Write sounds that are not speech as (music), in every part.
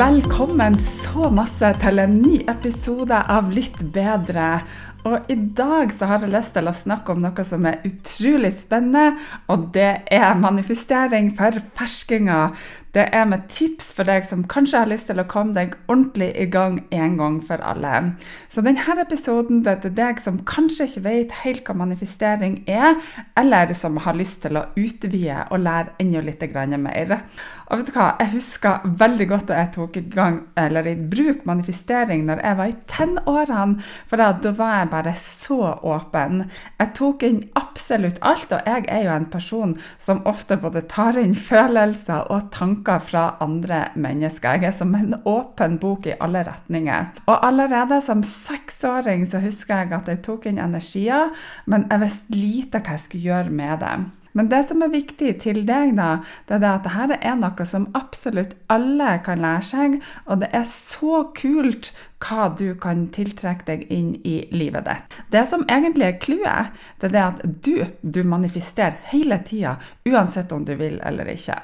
Velkommen så masse til en ny episode av Litt bedre. Og i dag så har jeg lyst til å snakke om noe som er utrolig spennende, og det er manifestering for ferskinger. Det er med tips for deg som kanskje har lyst til å komme deg ordentlig i gang en gang for alle. Så denne episoden det er til deg som kanskje ikke vet helt hva manifestering er, eller som har lyst til å utvide og lære enda litt mer. Og vet du hva, Jeg husker veldig godt da jeg tok i gang, eller i bruk manifestering når jeg var i tenårene. For da, da var jeg bare så åpen. Jeg tok inn absolutt alt, og jeg er jo en person som ofte både tar inn følelser og tanker tanker fra andre mennesker. Jeg er som en åpen bok i alle retninger. Og allerede som seksåring så husker jeg at jeg tok inn energier, men jeg visste lite hva jeg skulle gjøre med det. Men det som er viktig til deg, da, det er at dette er noe som absolutt alle kan lære seg, og det er så kult hva du kan tiltrekke deg inn i livet ditt. Det som egentlig er clouet, det er at du, du manifesterer hele tida, uansett om du vil eller ikke.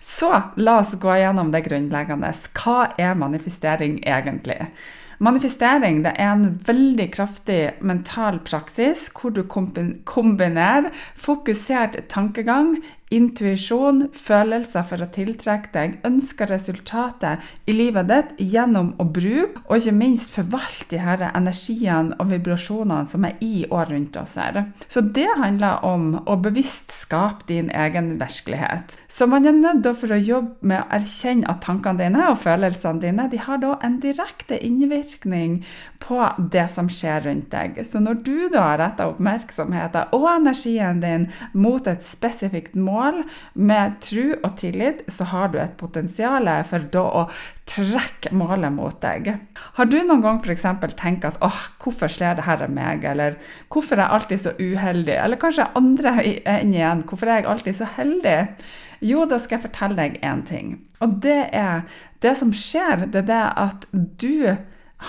Så la oss gå gjennom det grunnleggende. Hva er manifestering egentlig? Manifestering er en veldig kraftig mental praksis hvor du kombinerer fokusert tankegang, intuisjon, følelser for å tiltrekke deg ønska resultater i livet ditt gjennom å bruke og ikke minst forvalte de her energiene og vibrasjonene som er i og rundt oss her. Så det handler om å bevisst skape din egen virkelighet. Så man er nødt for å jobbe med å erkjenne at tankene dine og følelsene dine de har da en direkte innvirkning på det som skjer rundt deg. Så når du da retter oppmerksomheten og energien din mot et spesifikt mål, mål med tro og tillit, så har du et potensial for da å trekke målet mot deg. Har du noen gang f.eks. tenkt at åh, hvorfor slår det her meg, eller hvorfor er jeg alltid så uheldig, eller kanskje andre enn igjen, hvorfor er jeg alltid så heldig? Jo, da skal jeg fortelle deg én ting. Og det er det som skjer, det er det at du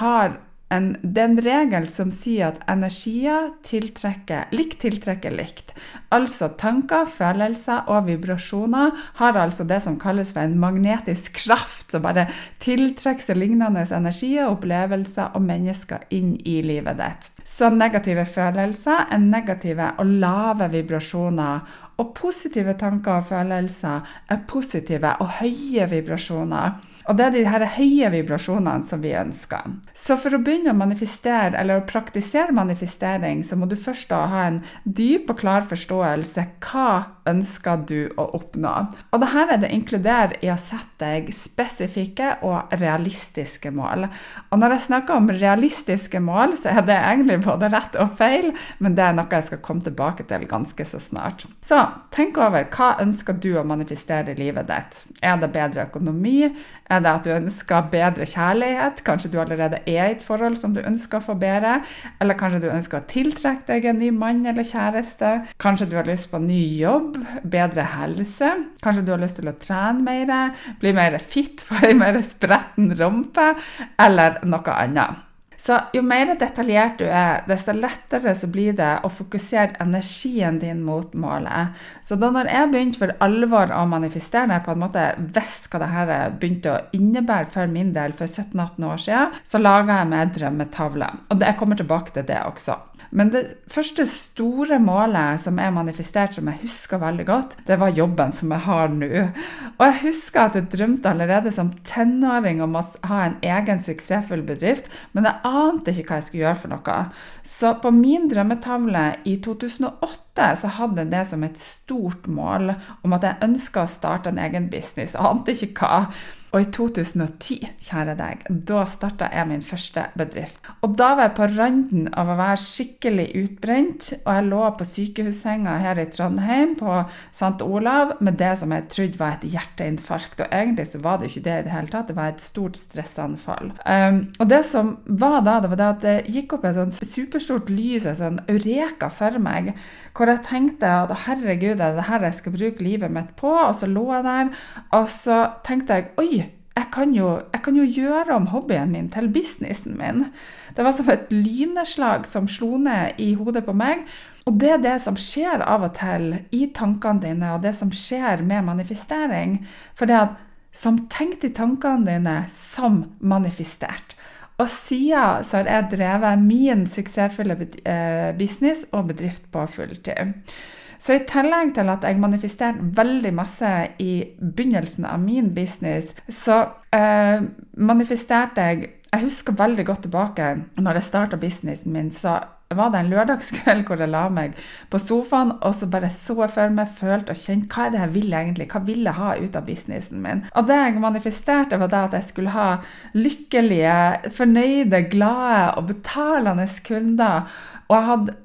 har en, det er en regel som sier at energier tiltrekker, likt tiltrekker likt. Altså tanker, følelser og vibrasjoner har altså det som kalles for en magnetisk kraft, som bare tiltrekker seg lignende energier, opplevelser og mennesker inn i livet ditt. Så negative følelser er negative og lave vibrasjoner. Og positive tanker og følelser er positive og høye vibrasjoner. Og det er de her høye vibrasjonene som vi ønsker. Så for å begynne å manifestere, eller å praktisere manifestering, så må du først da ha en dyp og klar forståelse. Hva ønsker du å oppnå? Og det her er det inkluderer i å sette deg spesifikke og realistiske mål. Og når jeg snakker om realistiske mål, så er det egentlig både rett og feil, men det er noe jeg skal komme tilbake til ganske så snart. Så tenk over hva ønsker du å manifestere i livet ditt. Er det bedre økonomi? Er det at du ønsker bedre kjærlighet? Kanskje du allerede er i et forhold som du ønsker å få bedre? Eller kanskje du ønsker å tiltrekke deg en ny mann eller kjæreste? Kanskje du har lyst på ny jobb? Bedre helse? Kanskje du har lyst til å trene mer? Bli mer fit? (laughs) Få ei mer spretten rumpe? Eller noe annet? Så jo mer detaljert du er, desto lettere så blir det å fokusere energien din mot målet. Så da når jeg begynte for alvor å manifestere, når på en måte visste hva det her begynte å innebære for min del for 17-18 år siden, så laga jeg meg drømmetavle. Og jeg kommer tilbake til det også. Men det første store målet som er manifestert, som jeg husker veldig godt, det var jobben som jeg har nå. Og jeg husker at jeg drømte allerede som tenåring om å ha en egen suksessfull bedrift, men jeg ante ikke hva jeg skulle gjøre for noe. Så på min drømmetavle i 2008 så hadde jeg det som et stort mål om at jeg ønska å starte en egen business. Jeg ante ikke hva. Og i 2010, kjære deg, da starta jeg min første bedrift. Og da var jeg på randen av å være skikkelig utbrent, og jeg lå på sykehussenga her i Trondheim på St. Olav med det som jeg trodde var et hjerteinfarkt. Og egentlig så var det ikke det i det hele tatt, det var et stort stressanfall. Um, og det som var da, det var det at det gikk opp et sånn superstort lys, et sånn eureka for meg, hvor jeg tenkte at herregud, er det her jeg skal bruke livet mitt på? Og så lå jeg der, og så tenkte jeg oi, jeg kan, jo, jeg kan, jo, gjøre om hobbyen min til businessen min. Det var som et lyneslag som slo ned i hodet på meg. Og det er det som skjer av og til i tankene dine, og det som skjer med manifestering. For det at som tenkt i tankene dine, som manifestert. Og siden så har jeg drevet min suksessfulle eh, business og bedrift på fulltid. Så i tillegg til at jeg manifesterte veldig masse i begynnelsen av min business, så eh, manifesterte jeg Jeg husker veldig godt tilbake når jeg starta businessen min, så var det en lørdagskveld hvor jeg la meg på sofaen og så bare så jeg for meg, følte og kjente hva er det jeg vil egentlig, hva vil jeg ha ut av businessen min. Og det jeg manifesterte, var det at jeg skulle ha lykkelige, fornøyde, glade og betalende kunder. Og jeg hadde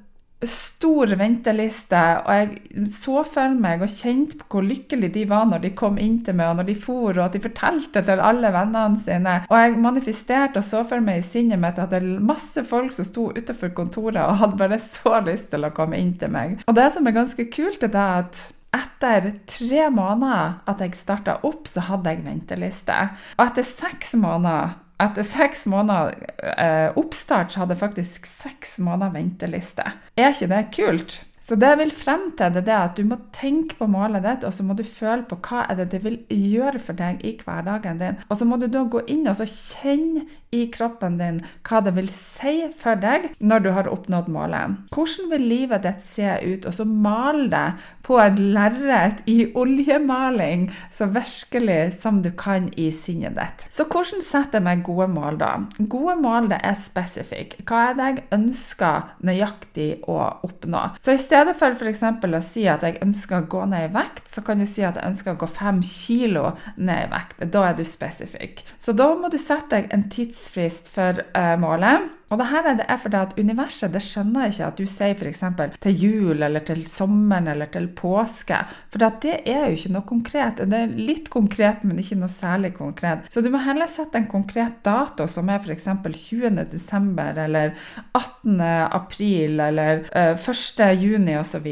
stor venteliste, og jeg så for meg og kjente på hvor lykkelige de var når de kom inn til meg, og når de for, og at de fortalte til alle vennene sine. Og jeg manifesterte og så for meg i sinnet mitt at det er masse folk som sto utenfor kontoret og hadde bare så lyst til å komme inn til meg. Og det som er ganske kult, er at etter tre måneder at jeg starta opp, så hadde jeg venteliste. Og etter seks måneder etter seks måneder eh, oppstart så hadde faktisk seks måneder venteliste. Er ikke det kult? Så det jeg vil frem til, det er at du må tenke på målet ditt, og så må du føle på hva er det det vil gjøre for deg i hverdagen din. Og så må du da gå inn og kjenne i kroppen din hva det vil si for deg når du har oppnådd målet. Hvordan vil livet ditt se ut? Og så mal det på et lerret i oljemaling så virkelig som du kan i sinnet ditt. Så hvordan setter jeg meg gode mål, da? Gode mål det er spesifikke. Hva er det jeg ønsker nøyaktig å oppnå? Så i stedet for f.eks. å si at jeg ønsker å gå ned i vekt, så kan du si at jeg ønsker å gå fem kilo ned i vekt. Da er du spesifikk. Så da må du sette deg en tidsfrist for uh, målet. Og det her er det fordi at universet det skjønner ikke at du sier f.eks. til jul eller til sommeren eller til påske. For det er jo ikke noe konkret. Det er litt konkret, men ikke noe særlig konkret. Så du må heller sette en konkret dato, som er f.eks. 20.12. eller 18.4 eller uh, 1.6 osv.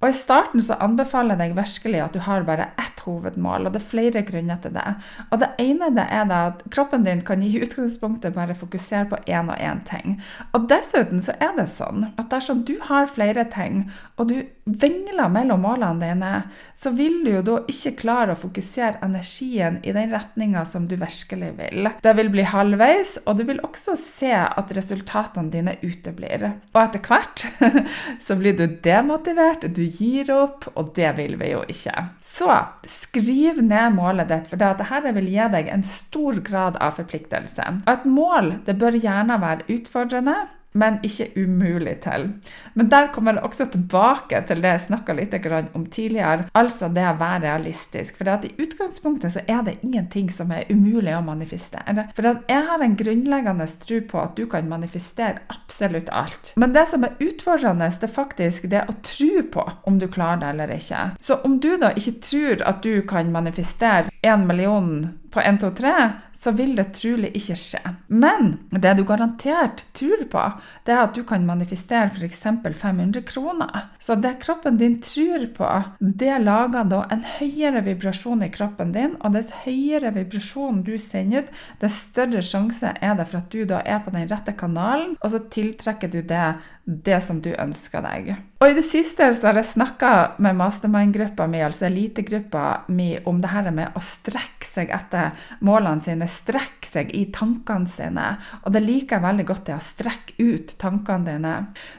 Og i starten så anbefaler jeg deg virkelig at du har bare ett hovedmål, og det er flere grunner til det. Og det ene det er det at kroppen din kan i utgangspunktet bare fokusere på én og én ting. Og dessuten så er det sånn at dersom du har flere ting, og du vingler mellom målene dine, så vil du jo da ikke klare å fokusere energien i den retninga som du virkelig vil. Det vil bli halvveis, og du vil også se at resultatene dine uteblir. Og etter hvert (laughs) så blir du demotivert, du gir opp, og det vil vi jo ikke. Så skriv ned målet ditt, for dette vil gi deg en stor grad av forpliktelse. Og et mål det bør gjerne være utfordrende, men ikke umulig til. Men der kommer jeg også tilbake til det jeg snakka litt om tidligere, altså det å være realistisk. For i utgangspunktet så er det ingenting som er umulig å manifestere. For jeg har en grunnleggende tro på at du kan manifestere absolutt alt. Men det som er utfordrende, det er faktisk det å tro på om du klarer det eller ikke. Så om du da ikke tror at du kan manifestere én million på 1, 2, 3, så vil det trolig ikke skje. Men det du garantert tror på, det er at du kan manifestere f.eks. 500 kroner. Så det kroppen din tror på, det lager da en høyere vibrasjon i kroppen din, og dess høyere vibrasjon du sender ut, dess større sjanse er det for at du da er på den rette kanalen, og så tiltrekker du det, det som du ønsker deg. Og i det siste så har jeg snakka med mastermind-gruppa mi, altså elitegruppa mi, om det her med å strekke seg etter målene sine, strekke seg i tankene sine. Og det liker jeg veldig godt, det å strekke ut tankene dine.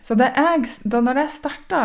Så jeg, da når jeg starta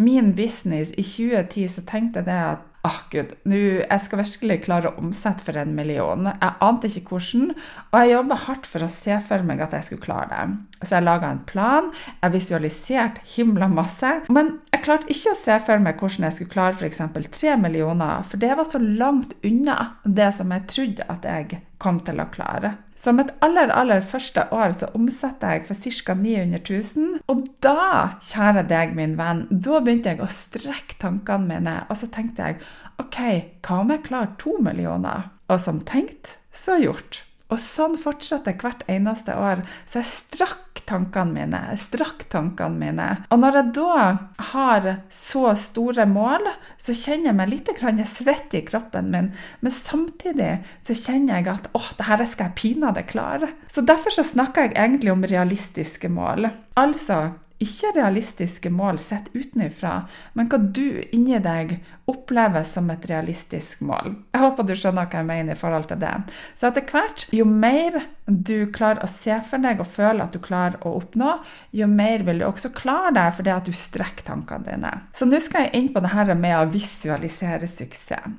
min business i 2010, så tenkte jeg det at åh oh, gud, Nå, jeg skal virkelig klare å omsette for en million. Jeg ante ikke hvordan, og jeg jobba hardt for å se for meg at jeg skulle klare det. Så jeg laga en plan, jeg visualiserte himla masse, men jeg klarte ikke å se for meg hvordan jeg skulle klare f.eks. tre millioner, for det var så langt unna det som jeg trodde at jeg kom til å klare. Så mitt aller, aller første år så omsatte jeg for ca. 900 000. Og da, kjære deg, min venn, da begynte jeg å strekke tankene mine. Og så tenkte jeg OK, hva om jeg klarer to millioner? Og som tenkt, så gjort. Og sånn fortsetter hvert eneste år. Så jeg strakk tankene mine. Jeg strakk tankene mine. Og når jeg da har så store mål, så kjenner jeg meg litt svett i kroppen min. Men samtidig så kjenner jeg at åh, det her skal jeg pinadø klare. Så derfor så snakker jeg egentlig om realistiske mål. Altså ikke realistiske mål sett utenfra, men hva du inni deg opplever som et realistisk mål. Jeg håper du skjønner hva jeg mener i forhold til det. Så etter hvert, jo mer du klarer å se for deg og føle at du klarer å oppnå, jo mer vil du også klare deg fordi at du strekker tankene dine. Så nå skal jeg inn på det her med å visualisere suksess.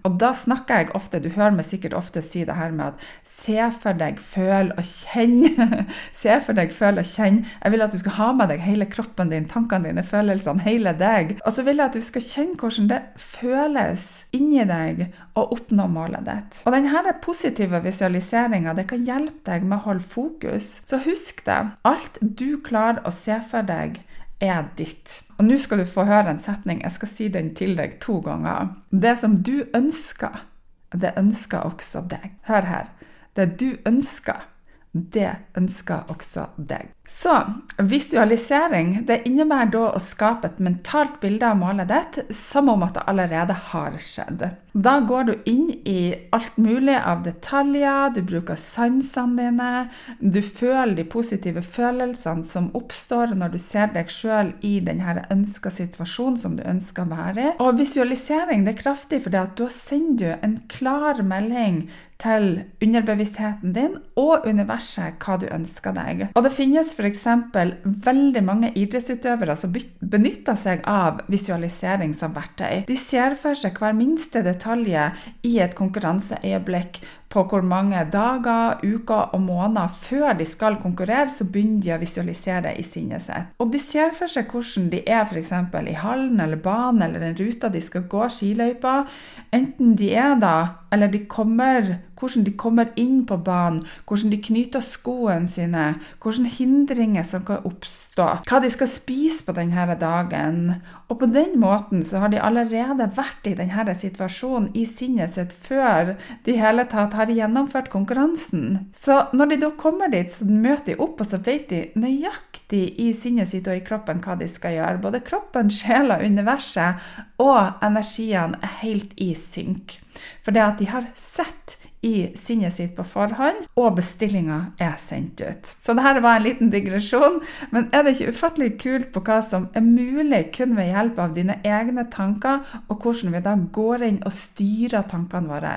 Og da snakker jeg ofte, du hører meg sikkert ofte si det her med at se for deg, føl og kjenn. (laughs) se for deg, føl og kjenn. Jeg vil at du skal ha med deg hele kroppen din, tankene dine, følelsene, hele deg. Og så vil jeg at du skal kjenne hvordan det føles inni deg å oppnå målet ditt. Og denne positive visualiseringa kan hjelpe deg med å holde fokus. Så husk det. Alt du klarer å se for deg, er ditt. Og nå skal du få høre en setning. Jeg skal si den til deg to ganger. Det som du ønsker, det ønsker også deg. Hør her. Det du ønsker, det ønsker også deg. Så visualisering det innebærer da å skape et mentalt bilde av målet ditt som om at det allerede har skjedd. Da går du inn i alt mulig av detaljer, du bruker sansene dine, du føler de positive følelsene som oppstår når du ser deg sjøl i denne ønska situasjonen som du ønsker å være i. Og visualisering det er kraftig, for da sender du en klar melding til underbevisstheten din og universet hva du ønsker deg. Og det finnes f.eks. veldig mange idrettsutøvere som benytter seg av visualisering som verktøy. De ser for seg hver minste detalj i et konkurranseøyeblikk på hvor mange dager, uker og måneder før de skal konkurrere, så begynner de å visualisere det i sinnet sitt. Og de ser for seg hvordan de er f.eks. i hallen eller banen eller den ruta de skal gå skiløypa. Enten de er da, eller de kommer, hvordan de kommer inn på banen, hvordan de knyter skoene sine, hvilke hindringer som kan oppstå, hva de skal spise på denne dagen. Og på den måten så har de allerede vært i denne situasjonen i sinnet sitt før de hele tatt har gjennomført konkurransen. Så når de da kommer dit, så møter de opp, og så vet de nøyaktig i sinnet sitt og i kroppen hva de skal gjøre. Både kroppen, sjela, universet og energiene er helt i synk. For det at de har sett i sinnet sitt på forhånd, og bestillinga er sendt ut. Så dette var en liten digresjon, men er det ikke ufattelig kult på hva som er mulig kun ved hjelp av dine egne tanker, og hvordan vi da går inn og styrer tankene våre?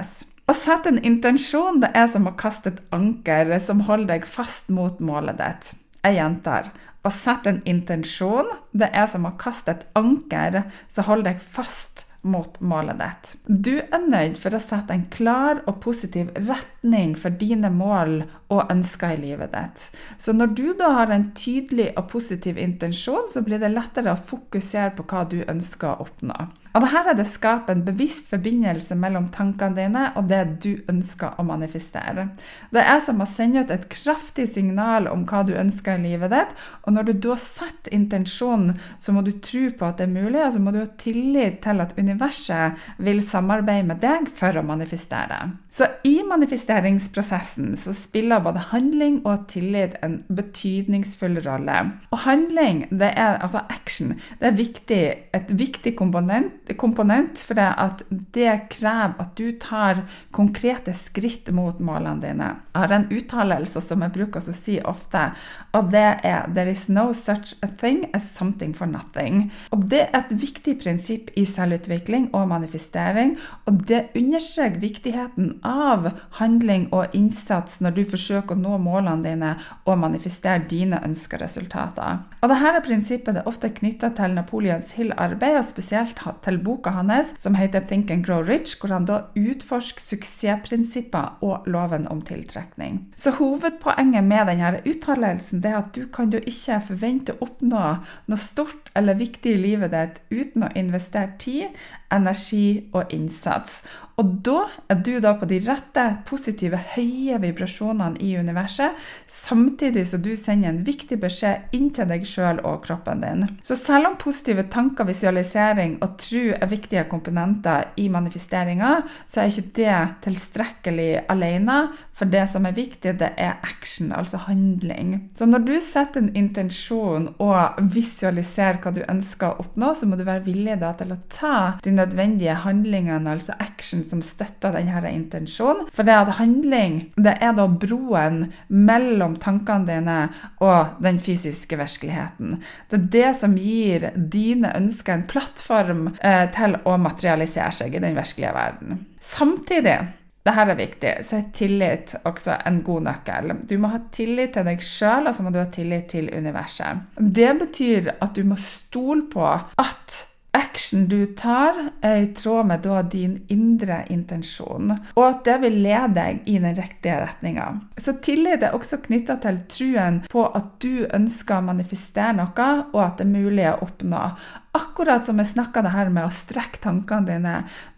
Å sette en intensjon det er som å kaste et anker som holder deg fast mot målet ditt. Jeg gjentar. Å sette en intensjon det er som å kaste et anker som holder deg fast mot målet ditt. Du er nødt for å sette en klar og positiv retning for dine mål og ønsker i livet ditt. Så når du da har en tydelig og positiv intensjon, så blir det lettere å fokusere på hva du ønsker å oppnå. Og dette er det skaper en bevisst forbindelse mellom tankene dine og det du ønsker å manifestere. Det er som å sende ut et kraftig signal om hva du ønsker i livet ditt, og når du da setter intensjonen, så må du tro på at det er mulig, og så må du ha tillit til at universet vil samarbeide med deg for å manifestere. Så i manifesteringsprosessen så spiller både handling og tillit en betydningsfull rolle. Og handling, det er altså action, det er viktig, et viktig komponent komponent, for det at det krever at du tar konkrete skritt mot målene dine. Jeg har en uttalelse som jeg bruker å si ofte, og det er 'There is no such a thing as something for nothing'. Og Det er et viktig prinsipp i selvutvikling og manifestering, og det understreker viktigheten av handling og innsats når du forsøker å nå målene dine og manifestere dine ønska resultater. Og dette prinsippet er ofte knytta til Napoleons Hill-arbeid, og spesielt til til boka hans som heter Think and Grow Rich, hvor han da utforsker suksessprinsipper og loven om tiltrekning. Så hovedpoenget med denne uttalelsen er at du kan jo ikke forvente å oppnå noe stort eller viktig i livet ditt uten å investere tid, energi og innsats. Og da er du da på de rette, positive, høye vibrasjonene i universet, samtidig som du sender en viktig beskjed inn til deg sjøl og kroppen din. Så selv om positive tanker, visualisering og tro er viktige komponenter i manifesteringa, så er ikke det tilstrekkelig alene. For det som er viktig, det er action, altså handling. Så når du setter en intensjon og visualiserer hva du ønsker å oppnå, så må du være villig da til å ta de nødvendige handlingene, altså action som støtter denne intensjonen. For det at handling det er da broen mellom tankene dine og den fysiske virkeligheten. Det er det som gir dine ønsker en plattform eh, til å materialisere seg i den virkelige verden. Samtidig dette er viktig, så er tillit også en god nøkkel. Du må ha tillit til deg sjøl, og så må du ha tillit til universet. Det betyr at du må stole på at action du tar, er i tråd med din indre intensjon, og at det vil lede deg i den riktige retninga. Så tillit er også knytta til truen på at du ønsker å manifestere noe, og at det er mulig å oppnå. Akkurat som jeg snakka det her med å strekke tankene dine.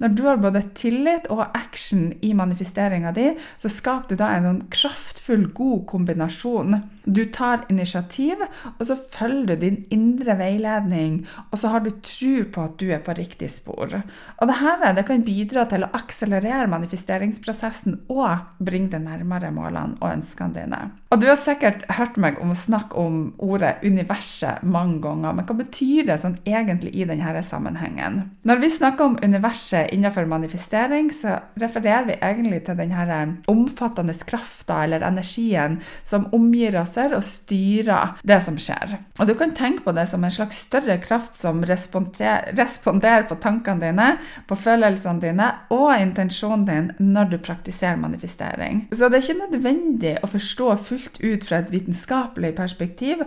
Når du har både tillit og action i manifesteringa di, så skaper du da en sånn kraftfull, god kombinasjon. Du tar initiativ, og så følger du din indre veiledning, og så har du tro på at du er på riktig spor. Og det her det kan bidra til å akselerere manifesteringsprosessen og bringe deg nærmere målene og ønskene dine. Og du har sikkert hørt meg om å snakke om ordet universet mange ganger, men hva betyr det sånn egentlig? i denne sammenhengen. Når vi snakker om universet innenfor manifestering, så refererer vi egentlig til denne omfattende krafta eller energien som omgir oss og styrer det som skjer. Og Du kan tenke på det som en slags større kraft som responderer på tankene dine, på følelsene dine og intensjonen din når du praktiserer manifestering. Så det er ikke nødvendig å forstå fullt ut fra et vitenskapelig perspektiv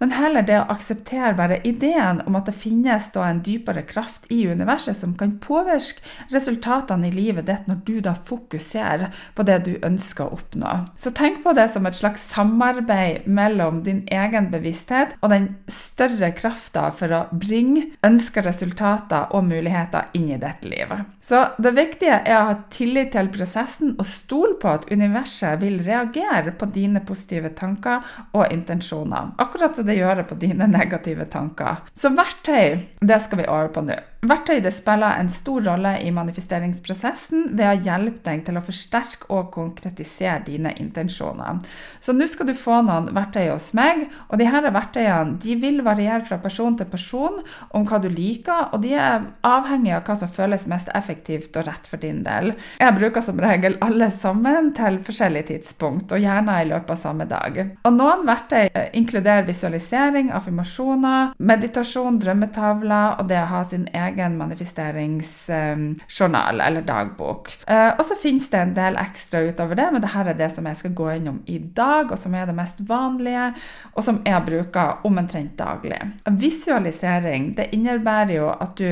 men heller det å akseptere bare ideen om at det finnes da en dypere kraft i universet som kan påvirke resultatene i livet ditt når du da fokuserer på det du ønsker å oppnå. Så tenk på det som et slags samarbeid mellom din egen bevissthet og den større krafta for å bringe ønska resultater og muligheter inn i ditt liv. Så det viktige er å ha tillit til prosessen og stole på at universet vil reagere på dine positive tanker og intensjoner. Akkurat så det gjøre på dine negative tanker. Så verktøy, det skal vi over på nå. Verktøy det spiller en stor rolle i manifesteringsprosessen ved å hjelpe deg til å forsterke og konkretisere dine intensjoner. Så nå skal du få noen verktøy hos meg, og disse verktøyene de vil variere fra person til person om hva du liker, og de er avhengig av hva som føles mest effektivt og rett for din del. Jeg bruker som regel alle sammen til forskjellige tidspunkt, og gjerne i løpet av samme dag. Og noen verktøy eh, inkluderer visualisering, affirmasjoner, meditasjon, drømmetavler og det å ha sin egen egen manifesteringsjournal eller dagbok. Eh, og så finnes det en del ekstra utover det, men dette er det som jeg skal gå innom i dag, og som er det mest vanlige, og som jeg bruker omtrent daglig. Visualisering det innebærer jo at du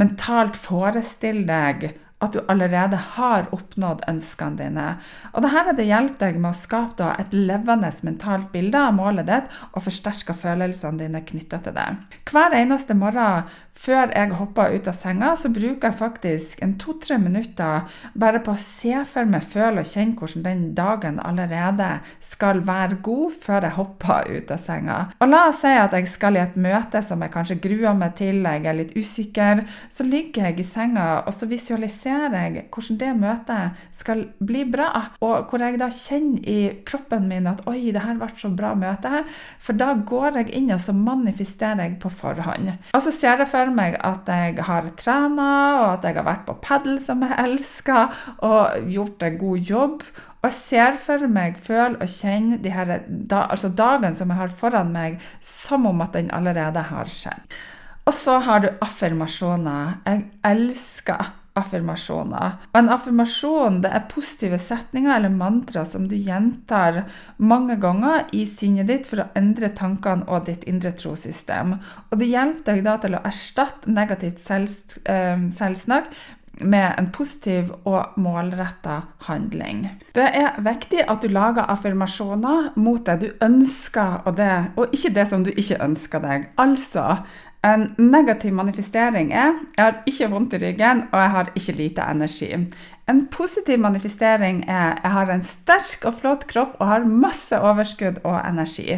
mentalt forestiller deg at du allerede har oppnådd ønskene dine. Og dette det hjulpet deg med å skape et levende mentalt bilde av målet ditt og forsterke følelsene dine knytta til det. Hver eneste morgen før jeg hopper ut av senga, så bruker jeg faktisk en to-tre minutter bare på å se for meg, føle og kjenne hvordan den dagen allerede skal være god før jeg hopper ut av senga. Og la oss si at jeg skal i et møte som jeg kanskje gruer meg til, jeg er litt usikker. Så ligger jeg i senga og så visualiserer jeg hvordan det møtet skal bli bra. Og hvor jeg da kjenner i kroppen min at oi, det her ble så bra møte. For da går jeg inn og så manifesterer jeg på forhånd. Og så ser jeg for meg at jeg har trena, og at jeg har vært på padel, som jeg elsker, og gjort en god jobb. Og jeg ser for meg, føler og kjenner de her, da, altså dagen som jeg har foran meg, som om at den allerede har skjedd. Og så har du affirmasjoner. Jeg elsker affirmasjoner. Og en affirmasjon det er positive setninger eller mantra som du gjentar mange ganger i sinnet ditt for å endre tankene og ditt indre trossystem. Og det hjelper deg da til å erstatte negativt eh, selvsnakk med en positiv og målretta handling. Det er viktig at du lager affirmasjoner mot det du ønsker, og, det, og ikke det som du ikke ønsker deg. Altså, en negativ manifestering er jeg har ikke vondt i ryggen, og jeg har ikke lite energi. En positiv manifestering er jeg har en sterk og flott kropp og har masse overskudd og energi.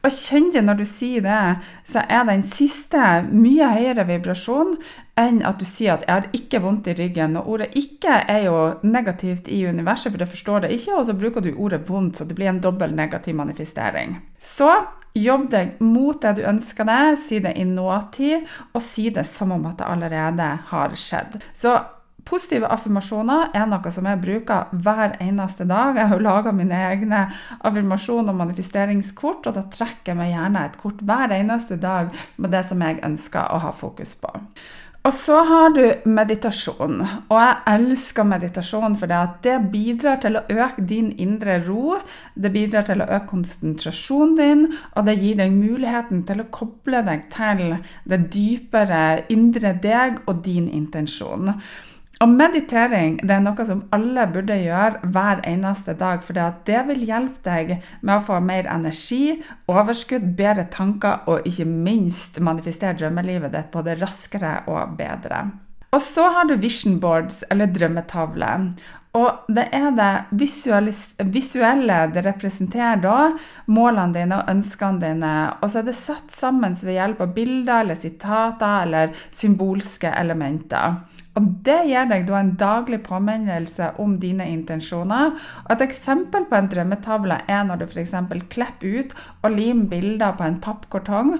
Og kjenn det når du sier det, så er den siste mye høyere vibrasjon enn at du sier at 'jeg har ikke vondt i ryggen'. Og ordet 'ikke' er jo negativt i universet, for det forstår det ikke, og så bruker du ordet 'vondt', så det blir en dobbel negativ manifestering. Så jobb deg mot det du ønsker deg, si det i nåtid, og si det som om at det allerede har skjedd. Så Positive affirmasjoner er noe som jeg bruker hver eneste dag. Jeg har laga mine egne affirmasjon- og manifesteringskort, og da trekker jeg meg gjerne et kort hver eneste dag med det som jeg ønsker å ha fokus på. Og så har du meditasjon. Og jeg elsker meditasjon fordi det, det bidrar til å øke din indre ro. Det bidrar til å øke konsentrasjonen din, og det gir deg muligheten til å koble deg til det dypere indre deg og din intensjon. Og meditering det er noe som alle burde gjøre hver eneste dag. For det vil hjelpe deg med å få mer energi, overskudd, bedre tanker og ikke minst manifestere drømmelivet ditt både raskere og bedre. Og så har du vision boards, eller drømmetavle. Og det er det visuelle det representerer da målene dine og ønskene dine. Og så er det satt sammen ved hjelp av bilder eller sitater eller symbolske elementer. Og Det gir deg da en daglig påminnelse om dine intensjoner. Og Et eksempel på en drømmetavle er når du f.eks. klipper ut og limer bilder på en pappkartong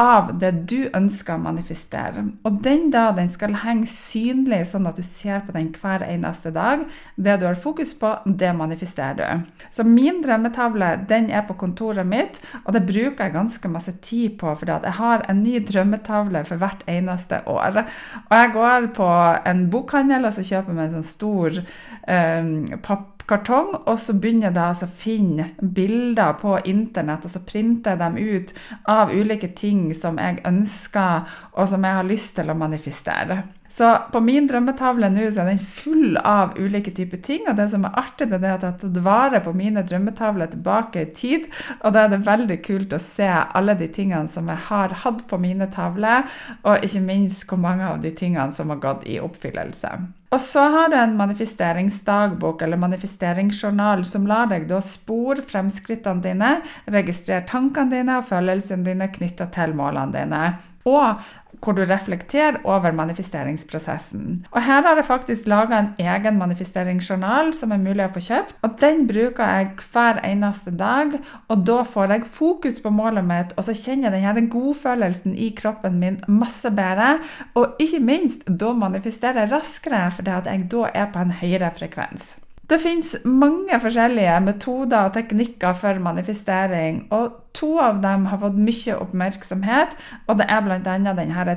av det du ønsker å manifestere. Og den da den skal henge synlig, sånn at du ser på den hver eneste dag. Det du har fokus på, det manifesterer du. Så min drømmetavle den er på kontoret mitt, og det bruker jeg ganske masse tid på, for jeg har en ny drømmetavle for hvert eneste år. Og jeg går på en bokhandel og så kjøper jeg meg en sånn stor eh, papp kartong, og så begynner jeg da å finne bilder på internett, og så printer jeg dem ut av ulike ting som jeg ønsker, og som jeg har lyst til å manifestere. Så på min drømmetavle nå så er den full av ulike typer ting. Og det som er artig, det er at jeg har tatt vare på mine drømmetavler tilbake i tid. Og da er det veldig kult å se alle de tingene som jeg har hatt på mine tavler, og ikke minst hvor mange av de tingene som har gått i oppfyllelse. Og så har du en manifesteringsdagbok eller manifesteringsjournal som lar deg da spore fremskrittene dine, registrere tankene dine og følelsene dine knytta til målene dine. Og hvor du reflekterer over manifesteringsprosessen. Og Her har jeg faktisk laga en egen manifesteringsjournal som er mulig å få kjøpt. og Den bruker jeg hver eneste dag, og da får jeg fokus på målet mitt, og så kjenner jeg denne godfølelsen i kroppen min masse bedre. Og ikke minst, da manifesterer jeg raskere, fordi at jeg da er på en høyere frekvens. Det finnes mange forskjellige metoder og teknikker for manifestering, og to av dem har fått mye oppmerksomhet. og Det er bl.a. denne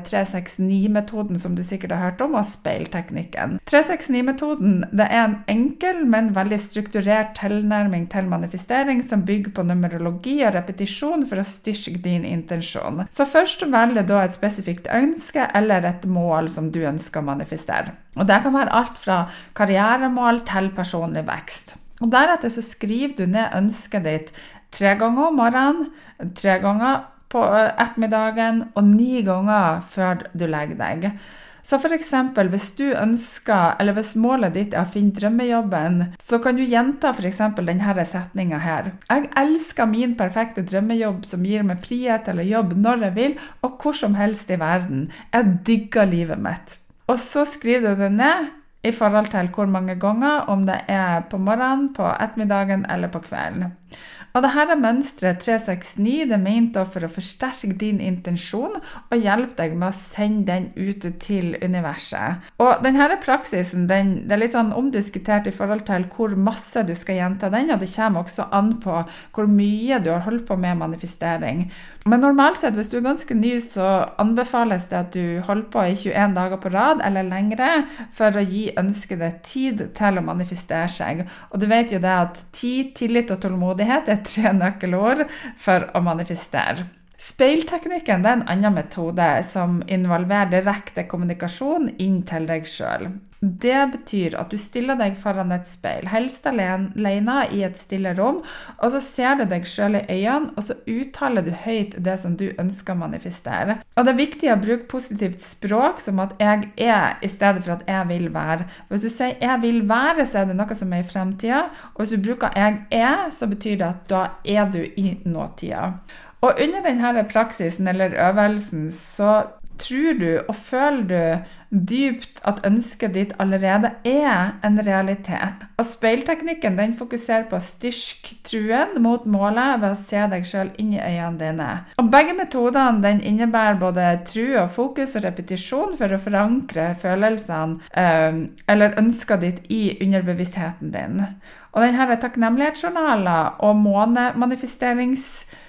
369-metoden som du sikkert har hørt om, og speilteknikken. 369-metoden er en enkel, men veldig strukturert tilnærming til manifestering som bygger på numerologi og repetisjon for å styrke din intensjon. Så først velg da et spesifikt ønske eller et mål som du ønsker å manifestere. Og Det kan være alt fra karrieremål til personlig vekst. Og Deretter så skriver du ned ønsket ditt tre ganger om morgenen, tre ganger på ettermiddagen og ni ganger før du legger deg. Så f.eks. hvis du ønsker, eller hvis målet ditt er å finne drømmejobben, så kan du gjenta f.eks. denne setninga her. Jeg elsker min perfekte drømmejobb som gir meg frihet til å jobbe når jeg vil, og hvor som helst i verden. Jeg digger livet mitt. Og så skriver du det ned i forhold til hvor mange ganger, om det er på morgenen, på ettermiddagen eller på kvelden. Og dette mønsteret 369 det er ment for å forsterke din intensjon og hjelpe deg med å sende den ut til universet. Og denne praksisen den, det er litt sånn omdiskutert i forhold til hvor masse du skal gjenta den, og det kommer også an på hvor mye du har holdt på med manifestering. Men normalt sett, hvis du er ganske ny, så anbefales det at du holder på i 21 dager på rad eller lengre for å gi ønskede tid til å manifestere seg. Og du vet jo det at tid, tillit og tålmodighet er tre nøkkelord for å manifestere. Speilteknikken er en annen metode som involverer direkte kommunikasjon inn til deg sjøl. Det betyr at du stiller deg foran et speil, helst alene i et stille rom, og så ser du deg sjøl i øynene, og så uttaler du høyt det som du ønsker å manifestere. Og det er viktig å bruke positivt språk, som at 'jeg er', i stedet for at 'jeg vil være'. Hvis du sier 'jeg vil være', så er det noe som er i fremtida, og hvis du bruker 'jeg er', så betyr det at da er du i nåtida. Og under denne praksisen eller øvelsen så tror du og føler du dypt at ønsket ditt allerede er en realitet. Og speilteknikken den fokuserer på å styrke truen mot målet ved å se deg sjøl inn i øynene dine. Og Begge metodene den innebærer både tru og fokus og repetisjon for å forankre følelsene eller ønsket ditt i underbevisstheten din. Og denne takknemlighetsjournaler og månemanifesterings Eh,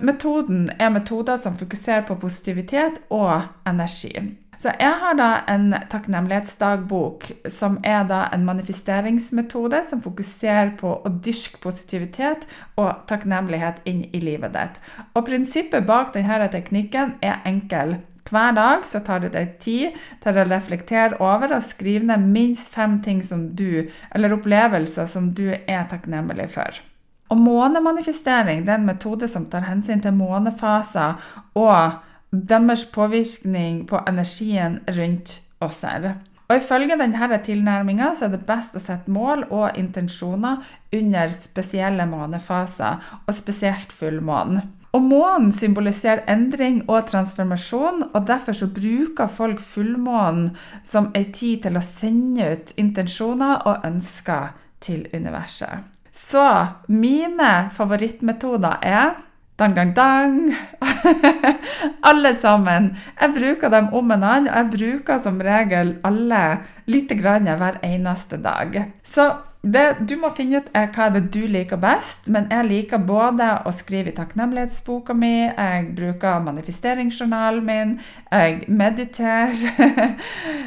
metoden er metoder som fokuserer på positivitet og energi. Så jeg har da en takknemlighetsdagbok, som er da en manifesteringsmetode som fokuserer på å dyrke positivitet og takknemlighet inn i livet ditt. Og prinsippet bak denne teknikken er enkel. Hver dag så tar du deg tid til å reflektere over og skrive ned minst fem ting som du, eller opplevelser som du er takknemlig for. Og månemanifestering det er en metode som tar hensyn til månefaser og deres påvirkning på energien rundt oss her. Og Ifølge denne tilnærminga er det best å sette mål og intensjoner under spesielle månefaser, og spesielt fullmånen. Og Månen symboliserer endring og transformasjon, og derfor så bruker folk fullmånen som ei tid til å sende ut intensjoner og ønsker til universet. Så mine favorittmetoder er dang, dang, dang. (laughs) alle sammen. Jeg bruker dem om en annen, og jeg bruker som regel alle lite grann hver eneste dag. Så det du må finne ut, er hva det du liker best. Men jeg liker både å skrive i takknemlighetsboka mi, jeg bruker manifesteringsjournalen min, jeg mediterer. (laughs)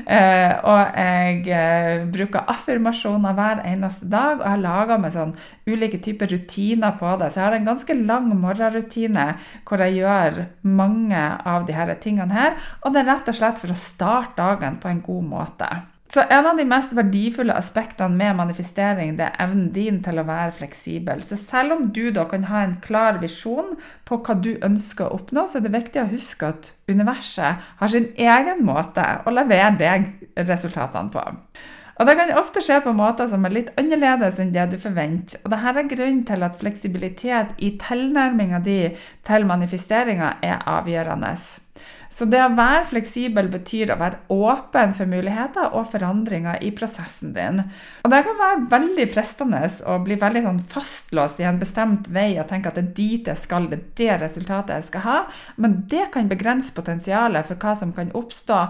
Eh, og jeg eh, bruker affirmasjoner hver eneste dag. Og jeg lager meg sånn ulike typer rutiner på det. Så jeg har en ganske lang morgenrutine hvor jeg gjør mange av disse tingene her. Og det er rett og slett for å starte dagen på en god måte. Så En av de mest verdifulle aspektene med manifestering det er evnen din til å være fleksibel. Så selv om du da kan ha en klar visjon på hva du ønsker å oppnå, så er det viktig å huske at universet har sin egen måte å levere deg resultatene på. Og Det kan ofte skje på måter som er litt annerledes enn det du forventer. Og Dette er grunnen til at fleksibilitet i tilnærminga di til manifesteringa er avgjørende. Så det å være fleksibel betyr å være åpen for muligheter og forandringer i prosessen din. Og det kan være veldig fristende å bli veldig sånn fastlåst i en bestemt vei og tenke at det er dit jeg skal, det er det resultatet jeg skal ha. Men det kan begrense potensialet for hva som kan oppstå.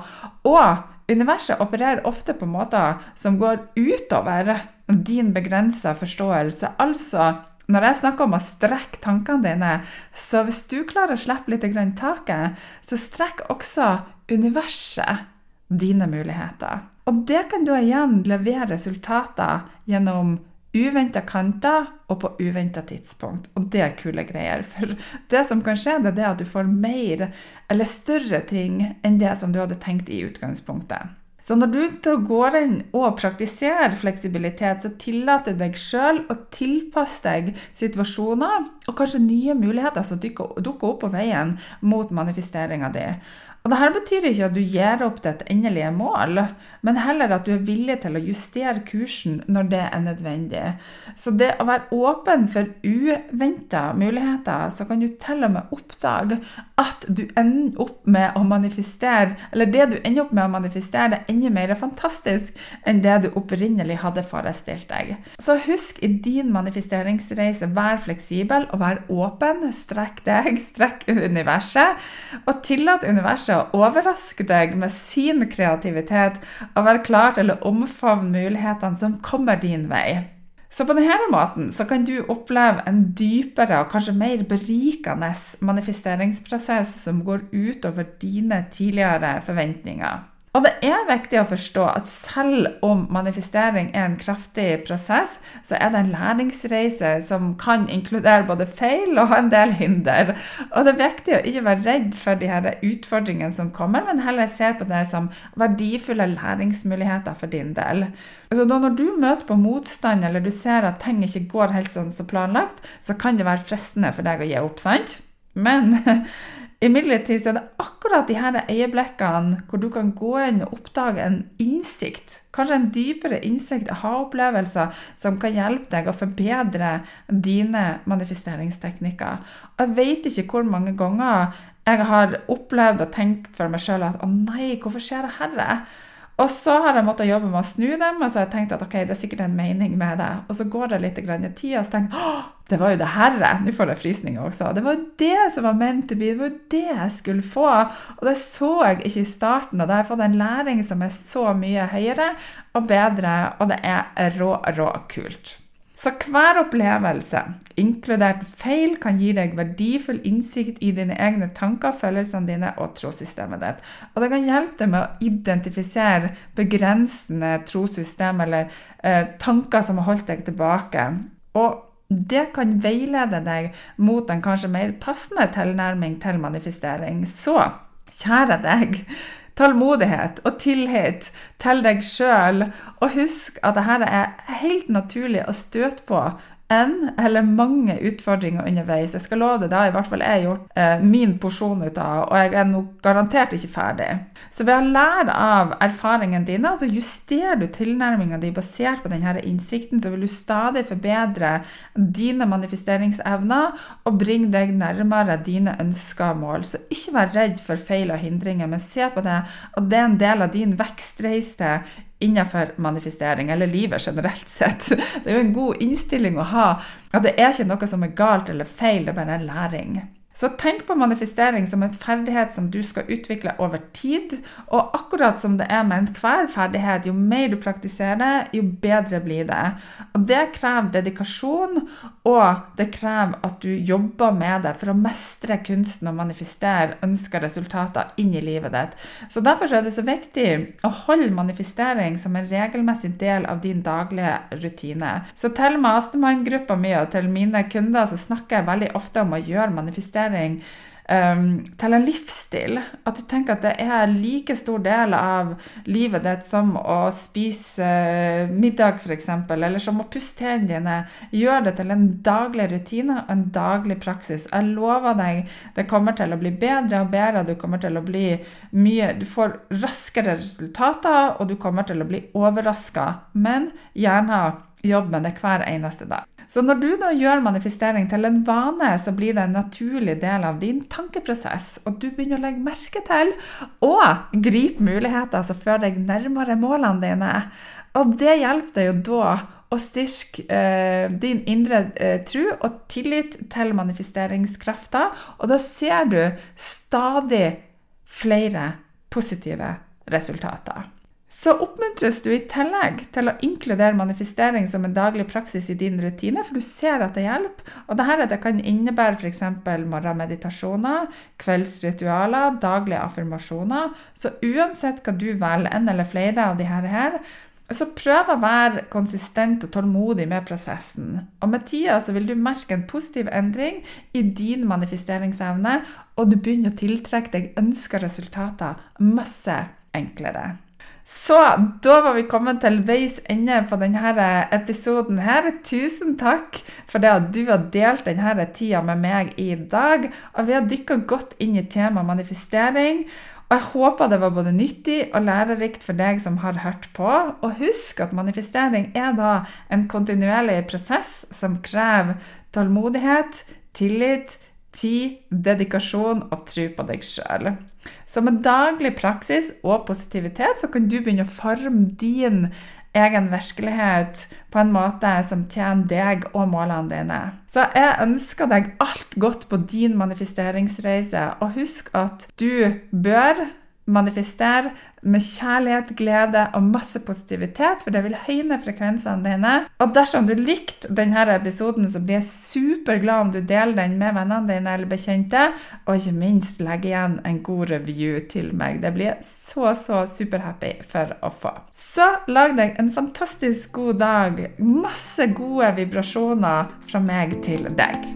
Og universet opererer ofte på måter som går utover din begrensa forståelse. Altså når jeg snakker om å strekke tankene dine, så hvis du klarer å slippe litt taket, så strekk også universet dine muligheter. Og det kan du igjen levere resultater gjennom uventa kanter og på uventa tidspunkt. Og det er kule greier. For det som kan skje, det er at du får mer eller større ting enn det som du hadde tenkt i utgangspunktet. Så når du går inn og praktiserer fleksibilitet, så tillater deg sjøl å tilpasse deg situasjoner og kanskje nye muligheter som dukker opp på veien mot manifesteringa di. Og Dette betyr ikke at du gir opp ditt endelige mål, men heller at du er villig til å justere kursen når det er nødvendig. Så det å være åpen for uventa muligheter, så kan du til og med oppdage at du ender opp med å manifestere, eller det du ender opp med å manifestere, det er enda mer fantastisk enn det du opprinnelig hadde forestilt deg. Så husk i din manifesteringsreise, vær fleksibel og vær åpen. Strekk deg, strekk universet, og tillat universet å overraske deg med sin kreativitet og være klar til å omfavne mulighetene som kommer din vei. Så på denne måten kan du oppleve en dypere og kanskje mer berikende manifesteringsprosess som går utover dine tidligere forventninger. Og det er viktig å forstå at selv om manifestering er en kraftig prosess, så er det en læringsreise som kan inkludere både feil og en del hinder. Og det er viktig å ikke være redd for de her utfordringene som kommer, men heller se på det som verdifulle læringsmuligheter for din del. Altså når du møter på motstand, eller du ser at ting ikke går helt sånn som planlagt, så kan det være fristende for deg å gi opp, sant? Men (laughs) Imidlertid er det akkurat de her øyeblikkene hvor du kan gå inn og oppdage en innsikt, kanskje en dypere innsikt, aha-opplevelser, som kan hjelpe deg å forbedre dine manifesteringsteknikker. Jeg vet ikke hvor mange ganger jeg har opplevd og tenkt for meg sjøl at å nei, hvorfor skjer det herre? Og så har jeg måttet jobbe med å snu dem, og så har jeg tenkt at ok, det er sikkert en mening med det. Og så går det litt i tid, og så tenker jeg det var jo det herre. Nå får jeg frysninger også. Det var jo det som var ment to be. Det var jo det jeg skulle få. Og det så jeg ikke i starten, og da har jeg fått en læring som er så mye høyere og bedre, og det er rå, rå kult. Så hver opplevelse, inkludert feil, kan gi deg verdifull innsikt i dine egne tanker, følelsene dine og trossystemet ditt. Og det kan hjelpe deg med å identifisere begrensende trossystem eller eh, tanker som har holdt deg tilbake. Og det kan veilede deg mot en kanskje mer passende tilnærming til manifestering. Så kjære deg, tålmodighet og tillit til deg sjøl. Og husk at dette er helt naturlig å støte på en eller mange utfordringer underveis. Jeg skal love det, det har i hvert fall jeg gjort eh, min porsjon ut av, og jeg er nok garantert ikke ferdig. Så ved å lære av erfaringene dine, så justerer du tilnærminga di basert på denne innsikten, så vil du stadig forbedre dine manifesteringsevner og bringe deg nærmere dine ønska mål. Så ikke vær redd for feil og hindringer, men se på det at det er en del av din vekstreise innenfor manifestering, eller livet generelt sett. Det er jo en god innstilling å ha. At det er ikke noe som er galt eller feil, det er bare en læring. Så tenk på manifestering som en ferdighet som du skal utvikle over tid. Og akkurat som det er med enhver ferdighet, jo mer du praktiserer jo bedre blir det. Og det krever dedikasjon, og det krever at du jobber med det for å mestre kunsten og manifestere ønska resultater inn i livet ditt. Så derfor er det så viktig å holde manifestering som en regelmessig del av din daglige rutine. Så til mastermind-gruppa mi og til mine kunder så snakker jeg veldig ofte om å gjøre manifestering investering um, til en livsstil. At du tenker at det er like stor del av livet ditt som å spise uh, middag, f.eks., eller som å pusse tennene dine. Gjør det til en daglig rutine og en daglig praksis. Jeg lover deg, det kommer til å bli bedre og bedre. Du kommer til å bli mye Du får raskere resultater, og du kommer til å bli overraska. Men gjerne jobb med det hver eneste dag. Så når du da gjør manifestering til en vane, så blir det en naturlig del av din tankeprosess, og du begynner å legge merke til og gripe muligheter som fører deg nærmere målene dine. Og det hjelper deg jo da å styrke eh, din indre eh, tro og tillit til manifesteringskrafta, og da ser du stadig flere positive resultater så oppmuntres du i tillegg til å inkludere manifestering som en daglig praksis i din rutine, for du ser at det hjelper. Og dette det kan innebære f.eks. morgenmeditasjoner, kveldsritualer, daglige affirmasjoner. Så uansett hva du velger, en eller flere av disse her, så prøv å være konsistent og tålmodig med prosessen. Og med tida så vil du merke en positiv endring i din manifesteringsevne, og du begynner å tiltrekke deg ønska resultater masse enklere. Så da var vi kommet til veis ende på denne episoden her. Tusen takk for det at du har delt denne tida med meg i dag. Og vi har dykka godt inn i temaet manifestering. Og jeg håper det var både nyttig og lærerikt for deg som har hørt på. Og husk at manifestering er da en kontinuerlig prosess som krever tålmodighet, tillit, tid, dedikasjon og tro på deg sjøl. Så med daglig praksis og positivitet så kan du begynne å forme din egen virkelighet på en måte som tjener deg og målene dine. Så jeg ønsker deg alt godt på din manifesteringsreise, og husk at du bør manifestere med kjærlighet, glede og masse positivitet, for det vil høyne frekvensene dine. Og dersom du likte denne episoden, så blir jeg superglad om du deler den med vennene dine eller bekjente, og ikke minst legge igjen en god review til meg. Det blir jeg så, så superhappy for å få. Så lag deg en fantastisk god dag. Masse gode vibrasjoner fra meg til deg.